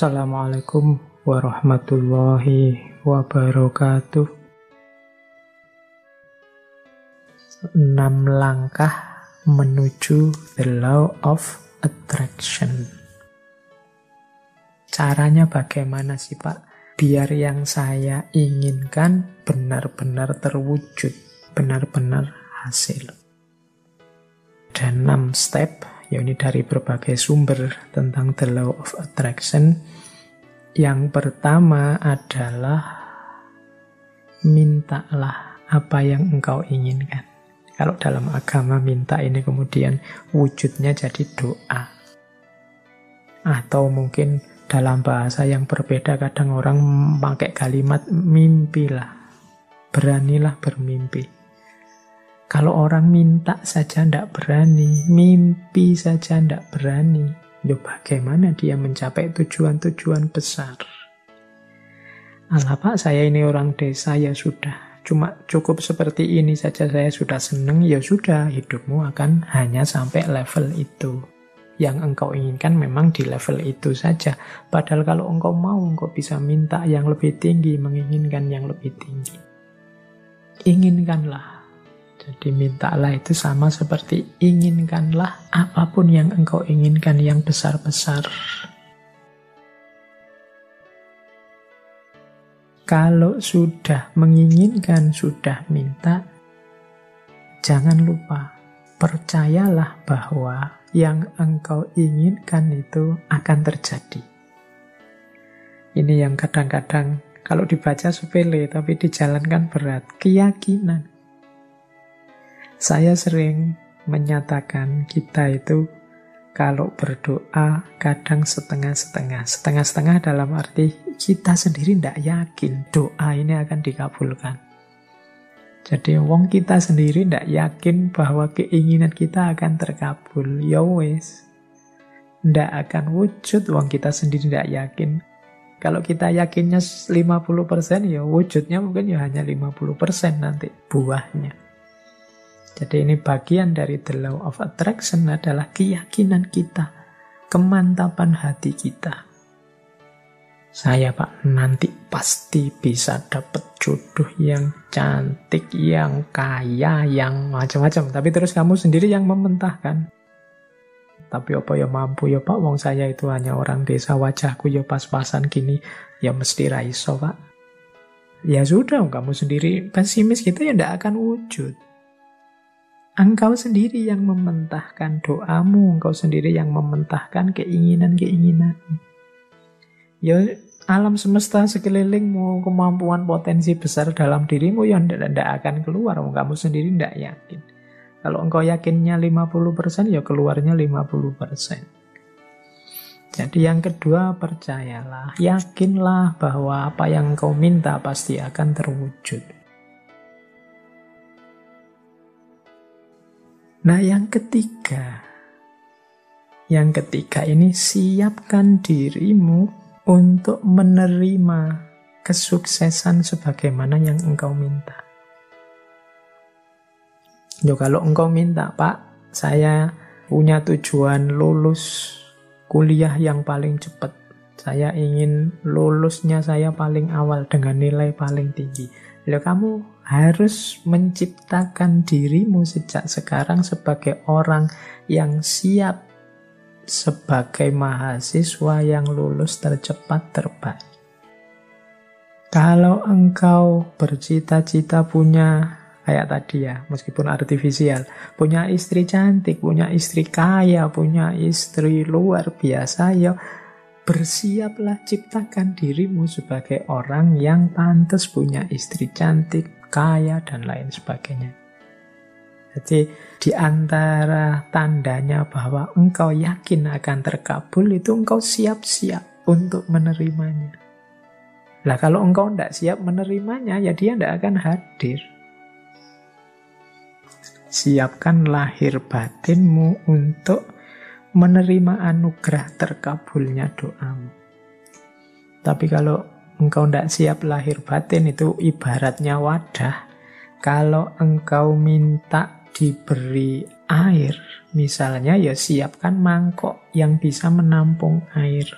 Assalamualaikum warahmatullahi wabarakatuh. Enam langkah menuju the law of attraction. Caranya bagaimana sih Pak? Biar yang saya inginkan benar-benar terwujud, benar-benar hasil. Dan enam step yakni dari berbagai sumber tentang the law of attraction. Yang pertama adalah mintalah apa yang engkau inginkan. Kalau dalam agama minta ini kemudian wujudnya jadi doa. Atau mungkin dalam bahasa yang berbeda kadang orang pakai kalimat mimpilah. Beranilah bermimpi. Kalau orang minta saja tidak berani, mimpi saja tidak berani, ya bagaimana dia mencapai tujuan-tujuan besar? Alah pak, saya ini orang desa ya sudah. Cuma cukup seperti ini saja saya sudah seneng, ya sudah hidupmu akan hanya sampai level itu. Yang engkau inginkan memang di level itu saja. Padahal kalau engkau mau, engkau bisa minta yang lebih tinggi, menginginkan yang lebih tinggi. Inginkanlah jadi mintalah itu sama seperti inginkanlah apa pun yang engkau inginkan yang besar-besar. Kalau sudah menginginkan, sudah minta, jangan lupa, percayalah bahwa yang engkau inginkan itu akan terjadi. Ini yang kadang-kadang kalau dibaca sepele tapi dijalankan berat. Keyakinan. Saya sering menyatakan kita itu kalau berdoa kadang setengah-setengah. Setengah-setengah dalam arti kita sendiri tidak yakin doa ini akan dikabulkan. Jadi wong kita sendiri tidak yakin bahwa keinginan kita akan terkabul. Ya wes. Tidak akan wujud wong kita sendiri tidak yakin. Kalau kita yakinnya 50% ya wujudnya mungkin ya hanya 50% nanti buahnya. Jadi ini bagian dari the law of attraction adalah keyakinan kita, kemantapan hati kita. Saya pak nanti pasti bisa dapat jodoh yang cantik, yang kaya, yang macam-macam. Tapi terus kamu sendiri yang mementahkan. Tapi apa ya mampu ya pak, wong saya itu hanya orang desa wajahku ya pas-pasan gini, ya mesti raiso pak. Ya sudah, kamu sendiri pesimis gitu ya tidak akan wujud. Engkau sendiri yang mementahkan doamu, engkau sendiri yang mementahkan keinginan-keinginanmu. Ya alam semesta sekelilingmu, kemampuan potensi besar dalam dirimu yang tidak akan keluar, kamu sendiri tidak yakin. Kalau engkau yakinnya 50%, ya keluarnya 50%. Jadi yang kedua percayalah, yakinlah bahwa apa yang engkau minta pasti akan terwujud. Nah, yang ketiga, yang ketiga ini siapkan dirimu untuk menerima kesuksesan sebagaimana yang engkau minta. Yo kalau engkau minta, Pak, saya punya tujuan lulus kuliah yang paling cepat. Saya ingin lulusnya saya paling awal dengan nilai paling tinggi. Lalu kamu harus menciptakan dirimu sejak sekarang sebagai orang yang siap sebagai mahasiswa yang lulus tercepat terbaik. Kalau engkau bercita-cita punya kayak tadi ya, meskipun artifisial, punya istri cantik, punya istri kaya, punya istri luar biasa, ya bersiaplah ciptakan dirimu sebagai orang yang pantas punya istri cantik, kaya, dan lain sebagainya. Jadi di antara tandanya bahwa engkau yakin akan terkabul itu engkau siap-siap untuk menerimanya. Lah kalau engkau tidak siap menerimanya ya dia tidak akan hadir. Siapkan lahir batinmu untuk menerima anugerah terkabulnya doamu. Tapi kalau engkau tidak siap lahir batin itu ibaratnya wadah. Kalau engkau minta diberi air, misalnya ya siapkan mangkok yang bisa menampung air.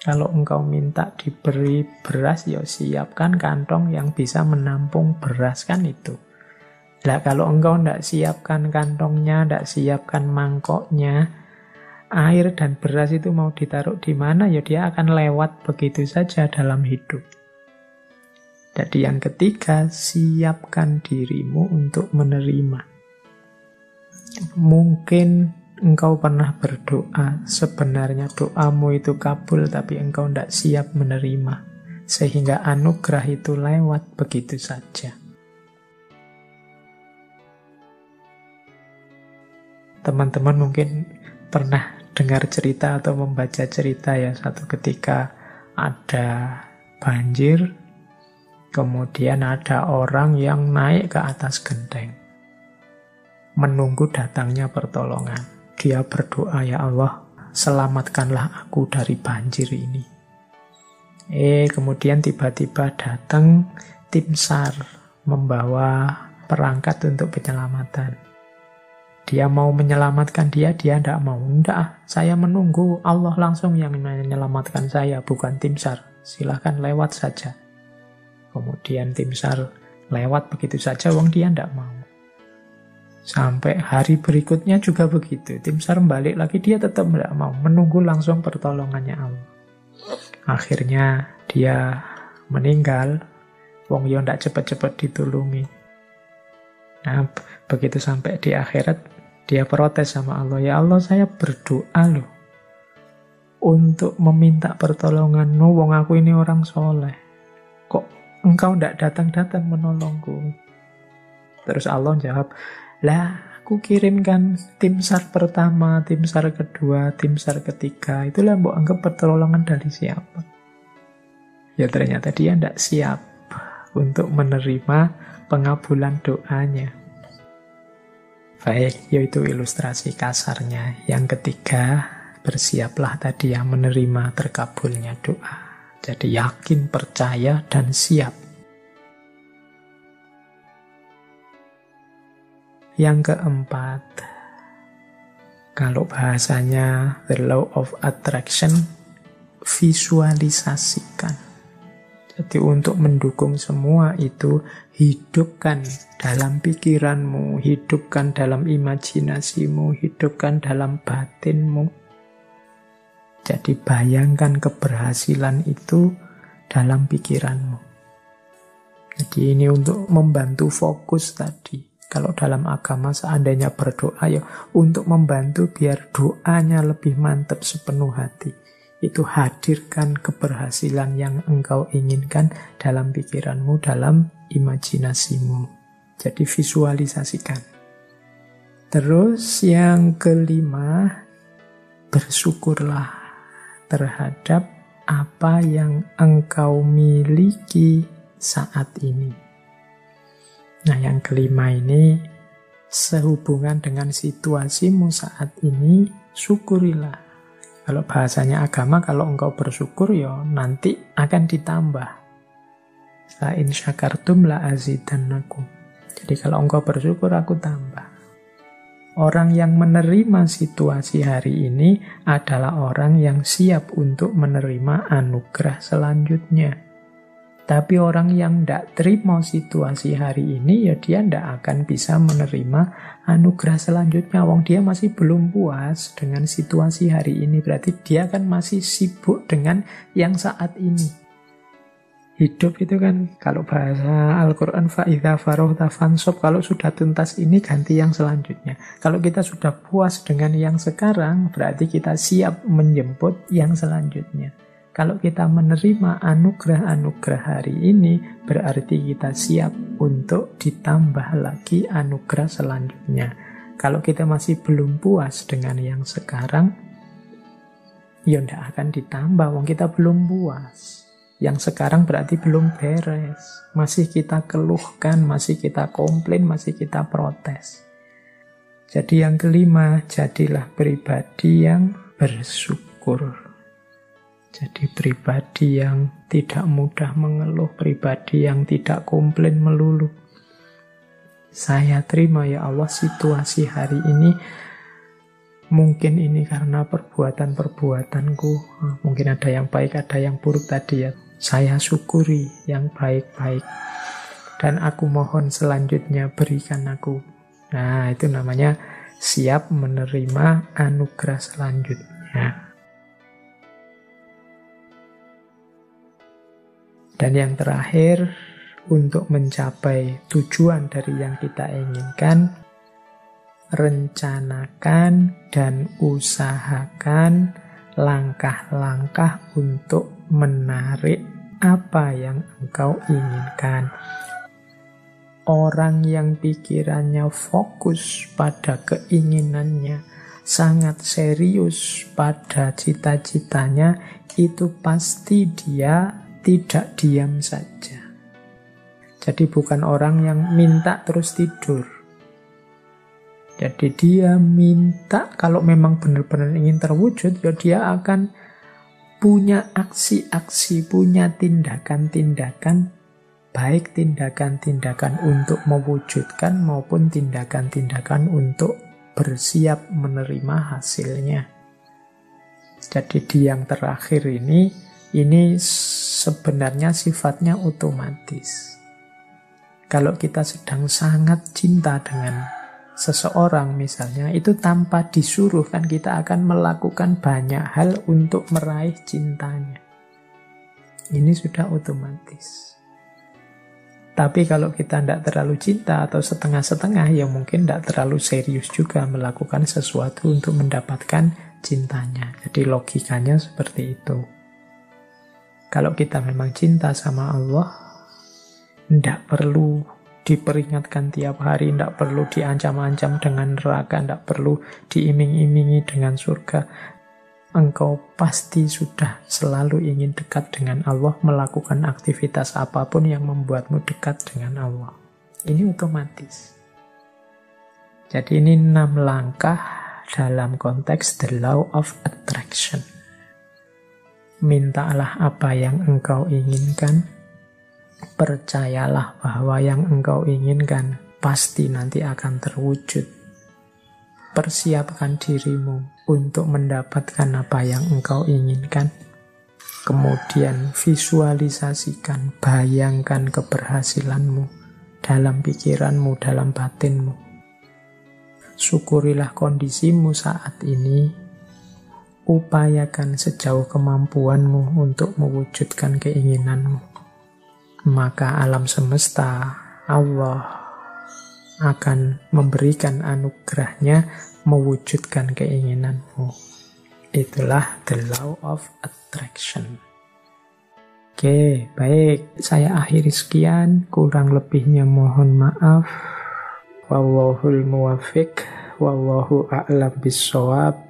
Kalau engkau minta diberi beras, ya siapkan kantong yang bisa menampung beras kan itu. Lah kalau engkau tidak siapkan kantongnya, tidak siapkan mangkoknya, air dan beras itu mau ditaruh di mana, ya dia akan lewat begitu saja dalam hidup. Jadi yang ketiga, siapkan dirimu untuk menerima. Mungkin engkau pernah berdoa, sebenarnya doamu itu kabul tapi engkau tidak siap menerima. Sehingga anugerah itu lewat begitu saja. Teman-teman mungkin pernah dengar cerita atau membaca cerita ya satu ketika ada banjir, kemudian ada orang yang naik ke atas genteng menunggu datangnya pertolongan. Dia berdoa, "Ya Allah, selamatkanlah aku dari banjir ini." Eh, kemudian tiba-tiba datang tim SAR membawa perangkat untuk penyelamatan. Dia mau menyelamatkan dia, dia tidak mau. Tidak, saya menunggu Allah langsung yang menyelamatkan saya, bukan tim SAR. Silahkan lewat saja. Kemudian tim SAR lewat begitu saja, wong dia tidak mau. Sampai hari berikutnya juga begitu. Tim SAR balik lagi, dia tetap tidak mau. Menunggu langsung pertolongannya Allah. Akhirnya dia meninggal. Wong yo ndak cepet-cepet ditulungi. Nah, begitu sampai di akhirat, dia protes sama Allah. Ya Allah, saya berdoa loh. Untuk meminta pertolongan. Wong aku ini orang soleh. Kok engkau ndak datang-datang menolongku? Terus Allah jawab, lah, aku kirimkan tim SAR pertama, tim SAR kedua, tim SAR ketiga. Itulah mbok anggap pertolongan dari siapa. Ya ternyata dia tidak siap untuk menerima pengabulan doanya. Baik, yaitu ilustrasi kasarnya. Yang ketiga, bersiaplah tadi yang menerima terkabulnya doa. Jadi yakin, percaya, dan siap Yang keempat, kalau bahasanya the law of attraction, visualisasikan. Jadi untuk mendukung semua itu, hidupkan dalam pikiranmu, hidupkan dalam imajinasimu, hidupkan dalam batinmu. Jadi bayangkan keberhasilan itu dalam pikiranmu. Jadi ini untuk membantu fokus tadi. Kalau dalam agama seandainya berdoa ya untuk membantu biar doanya lebih mantap sepenuh hati. Itu hadirkan keberhasilan yang engkau inginkan dalam pikiranmu, dalam imajinasimu. Jadi visualisasikan. Terus yang kelima, bersyukurlah terhadap apa yang engkau miliki saat ini. Nah, yang kelima ini sehubungan dengan situasimu saat ini, syukurilah. Kalau bahasanya agama, kalau engkau bersyukur ya nanti akan ditambah. La syakartum la azidannakum. Jadi kalau engkau bersyukur aku tambah. Orang yang menerima situasi hari ini adalah orang yang siap untuk menerima anugerah selanjutnya. Tapi orang yang tidak terima situasi hari ini, ya dia tidak akan bisa menerima anugerah selanjutnya. Wong dia masih belum puas dengan situasi hari ini. Berarti dia kan masih sibuk dengan yang saat ini. Hidup itu kan, kalau bahasa Al-Quran, fa'idha farohta fansob, kalau sudah tuntas ini ganti yang selanjutnya. Kalau kita sudah puas dengan yang sekarang, berarti kita siap menjemput yang selanjutnya. Kalau kita menerima anugerah-anugerah hari ini, berarti kita siap untuk ditambah lagi anugerah selanjutnya. Kalau kita masih belum puas dengan yang sekarang, ya tidak akan ditambah, wong kita belum puas. Yang sekarang berarti belum beres. Masih kita keluhkan, masih kita komplain, masih kita protes. Jadi yang kelima, jadilah pribadi yang bersyukur. Jadi pribadi yang tidak mudah mengeluh, pribadi yang tidak komplain melulu. Saya terima ya Allah situasi hari ini Mungkin ini karena perbuatan-perbuatanku. Mungkin ada yang baik, ada yang buruk tadi ya. Saya syukuri yang baik-baik. Dan aku mohon selanjutnya berikan aku. Nah, itu namanya siap menerima anugerah selanjutnya. Dan yang terakhir, untuk mencapai tujuan dari yang kita inginkan, rencanakan dan usahakan langkah-langkah untuk menarik apa yang engkau inginkan. Orang yang pikirannya fokus pada keinginannya, sangat serius pada cita-citanya, itu pasti dia tidak diam saja. Jadi bukan orang yang minta terus tidur jadi dia minta kalau memang benar-benar ingin terwujud, ya dia akan punya aksi-aksi, punya tindakan-tindakan, baik tindakan-tindakan untuk mewujudkan maupun tindakan-tindakan untuk bersiap menerima hasilnya. Jadi di yang terakhir ini, ini sebenarnya sifatnya otomatis. Kalau kita sedang sangat cinta dengan seseorang misalnya itu tanpa disuruh kan kita akan melakukan banyak hal untuk meraih cintanya. Ini sudah otomatis. Tapi kalau kita tidak terlalu cinta atau setengah-setengah, ya mungkin tidak terlalu serius juga melakukan sesuatu untuk mendapatkan cintanya. Jadi logikanya seperti itu. Kalau kita memang cinta sama Allah, tidak perlu diperingatkan tiap hari, tidak perlu diancam-ancam dengan neraka, tidak perlu diiming-imingi dengan surga. Engkau pasti sudah selalu ingin dekat dengan Allah, melakukan aktivitas apa pun yang membuatmu dekat dengan Allah. Ini otomatis. Jadi ini enam langkah dalam konteks the law of attraction. Mintalah apa yang engkau inginkan, percayalah bahwa yang engkau inginkan pasti nanti akan terwujud. Persiapkan dirimu untuk mendapatkan apa yang engkau inginkan. Kemudian visualisasikan, bayangkan keberhasilanmu dalam pikiranmu, dalam batinmu. Syukurilah kondisimu saat ini, upayakan sejauh kemampuanmu untuk mewujudkan keinginanmu maka alam semesta Allah akan memberikan anugerahnya mewujudkan keinginanmu. Itulah the law of attraction. Oke, baik. Saya akhiri sekian. Kurang lebihnya mohon maaf. Wallahul muwafiq. Wallahu a'lam bisawab.